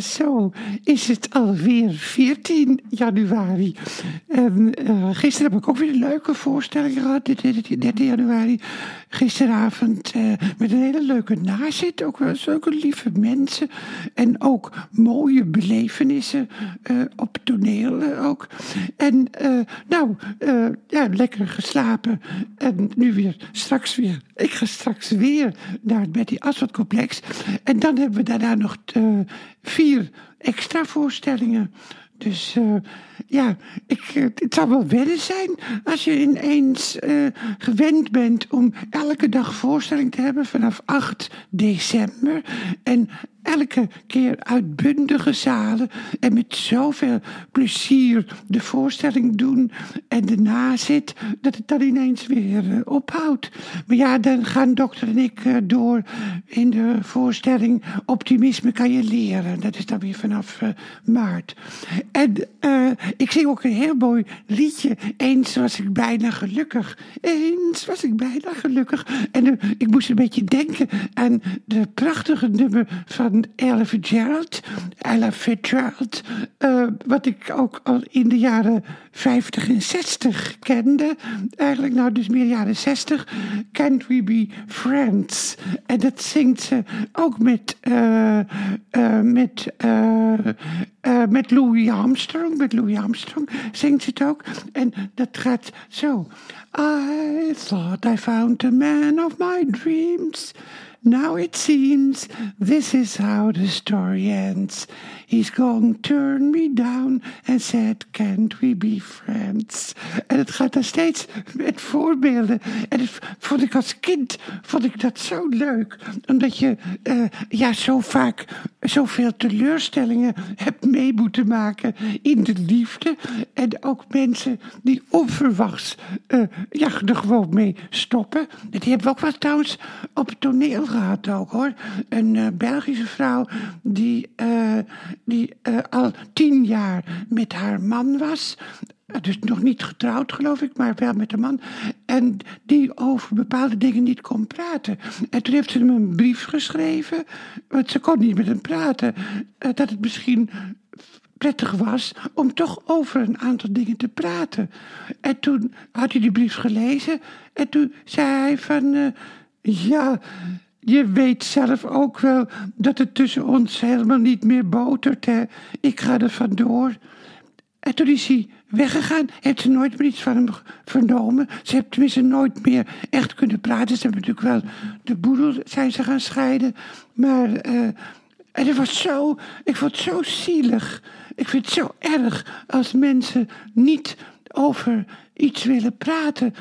zo is het alweer 14 januari. En uh, gisteren heb ik ook weer een leuke voorstelling gehad, 13 januari. Gisteravond uh, met een hele leuke nazit, ook wel zulke lieve mensen. En ook mooie belevenissen uh, op toneel ook. En nou, ja, lekker geslapen. En nu weer, straks weer. Ik ga straks weer naar het Betty Aswad complex. En dan hebben we daarna nog vier extra voorstellingen. Dus uh, ja, ik, eh, het zou wel wennen zijn als je ineens uh, gewend bent om elke dag voorstelling te hebben vanaf 8 december. En elke keer uitbundige zalen en met zoveel plezier de voorstelling doen en de nazit, dat het dan ineens weer ophoudt. Maar ja, dan gaan dokter en ik door in de voorstelling Optimisme kan je leren. Dat is dan weer vanaf uh, maart. En ik zing ook een heel mooi liedje. Eens was ik bijna gelukkig. Eens was ik bijna gelukkig. En ik moest een beetje denken aan de prachtige nummer van Ella Fitzgerald. Ella Fitzgerald, uh, wat ik ook al in de jaren 50 en 60 kende. Eigenlijk nou dus meer jaren 60. Can't We Be Friends? En dat zingt ze ook met, uh, uh, met, Louis Armstrong. Met Louis Armstrong zingt ze het ook. En dat gaat zo. I thought I found the man of my dreams. Now it seems this is how the story ends. He's going turn me down and said, can't we be friends? En het gaat dan steeds met voorbeelden. En dat vond ik als kind, vond ik dat zo leuk. Omdat je uh, ja, zo vaak zoveel teleurstellingen hebt mee moeten maken in de liefde. En ook mensen die onverwachts uh, ja, er gewoon mee stoppen. Die hebben we ook wel trouwens op het toneel gehad ook hoor. Een uh, Belgische vrouw die die uh, al tien jaar met haar man was. Dus nog niet getrouwd, geloof ik, maar wel met een man. En die over bepaalde dingen niet kon praten. En toen heeft ze hem een brief geschreven, want ze kon niet met hem praten. Dat het misschien prettig was om toch over een aantal dingen te praten. En toen had hij die brief gelezen en toen zei hij van... Ja, je weet zelf ook wel dat het tussen ons helemaal niet meer botert, hè. Ik ga er vandoor. En toen is hij weggegaan, heeft ze nooit meer iets van hem vernomen. Ze heeft tenminste nooit meer echt kunnen praten. Ze hebben natuurlijk wel de boedel zijn ze gaan scheiden. Maar uh, en het was zo, ik vond het zo zielig. Ik vind het zo erg als mensen niet over iets willen praten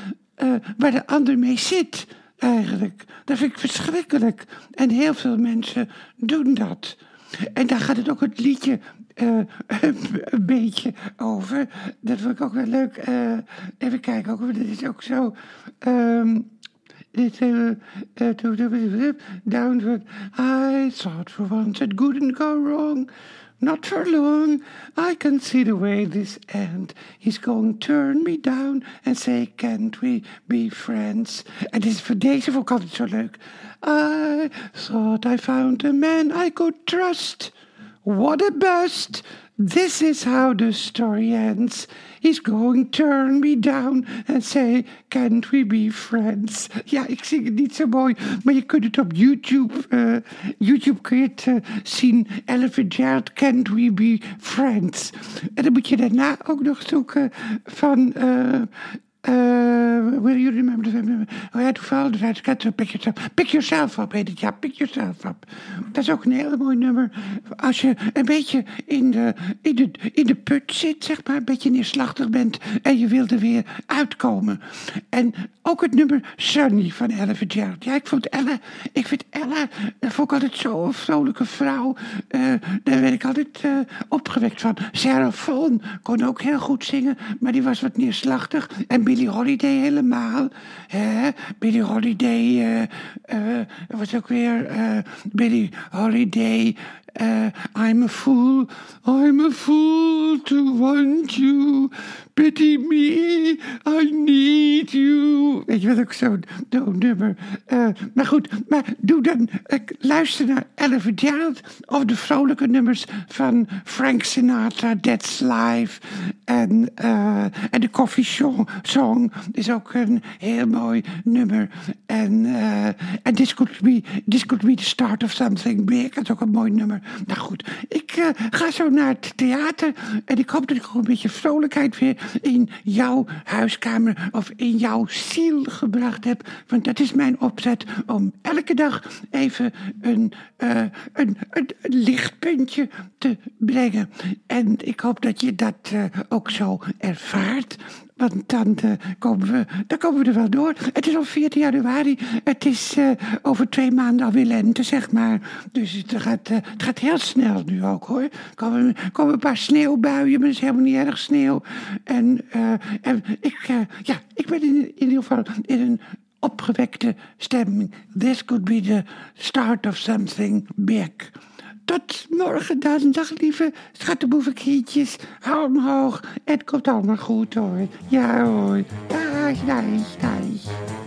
uh, waar de ander mee zit eigenlijk. Dat vind ik verschrikkelijk. En heel veel mensen doen dat. En daar gaat het ook het liedje uh, een beetje over. Dat vond ik ook wel leuk. Uh, even kijken, ook, dat is ook zo. Um, dit, uh, uh, downward. I thought for once it couldn't go wrong. Not for long. I can see the way this end. He's going to turn me down and say, can't we be friends? En dit is voor deze vond zo leuk. I thought I found a man I could trust. What a bust! This is how the story ends. He's going to turn me down and say, can't we be friends? Ja, ik zing het niet zo mooi, maar je kunt het op YouTube, uh, YouTube kun zien. Ella Fitzgerald, can't we be friends? En dan moet je daarna ook nog zoeken van Uh, will you remember Oh ja, toevallig, uit pick yourself, pick yourself up heet het, ja, pick yourself up. Dat is ook een heel mooi nummer. Als je een beetje in de, in de, in de put zit, zeg maar, een beetje neerslachtig bent en je wilt er weer uitkomen. En ook het nummer Sunny van Ella Fitzgerald. Ja, ik vond Ella, ik vind Ella, dat vond ik altijd zo'n vrolijke vrouw. Uh, daar werd ik altijd uh, opgewekt van. Sarah Vaughan kon ook heel goed zingen, maar die was wat neerslachtig. En Billie Holiday helemaal. Hè? Billie Holiday uh, uh, was ook weer uh, Billie Holiday. I'm a fool, I'm a fool to want you. Pity me, I need you. weet je wat ook zo'n zo'n nummer. Eh, maar goed, maar doe dan, uh, luister naar Ella Fitzgerald of de vrolijke nummers van Frank Sinatra, That's Life. En, uh, en de Coffee Song, is ook een heel mooi nummer. En, en this, could be, this could be the start of something big, dat is ook een mooi nummer. Nou goed, ik ga zo naar het theater en ik hoop dat ik ook een beetje vrolijkheid weer in jouw huiskamer of in jouw ziel gebracht heb. Want dat is mijn opzet om elke dag even een, uh, een, een, lichtpuntje te brengen. En ik hoop dat je dat uh, ook zo ervaart. Want dan, uh, komen we, dan komen we er wel door. Het is al 14 januari. Het is uh, over twee maanden alweer lente, zeg maar. Dus het gaat, uh, het gaat heel snel nu ook, hoor. Er komen, komen een paar sneeuwbuien, maar het is helemaal niet erg sneeuw. En, en ik, ja, ik ben in, in ieder geval in een opgewekte stemming. This could be the start of something big. Tot morgen dan. Dag lieve schattenboevenkindjes. Hou omhoog. Het komt allemaal goed hoor. Ja hoor. Dag, dag, dag.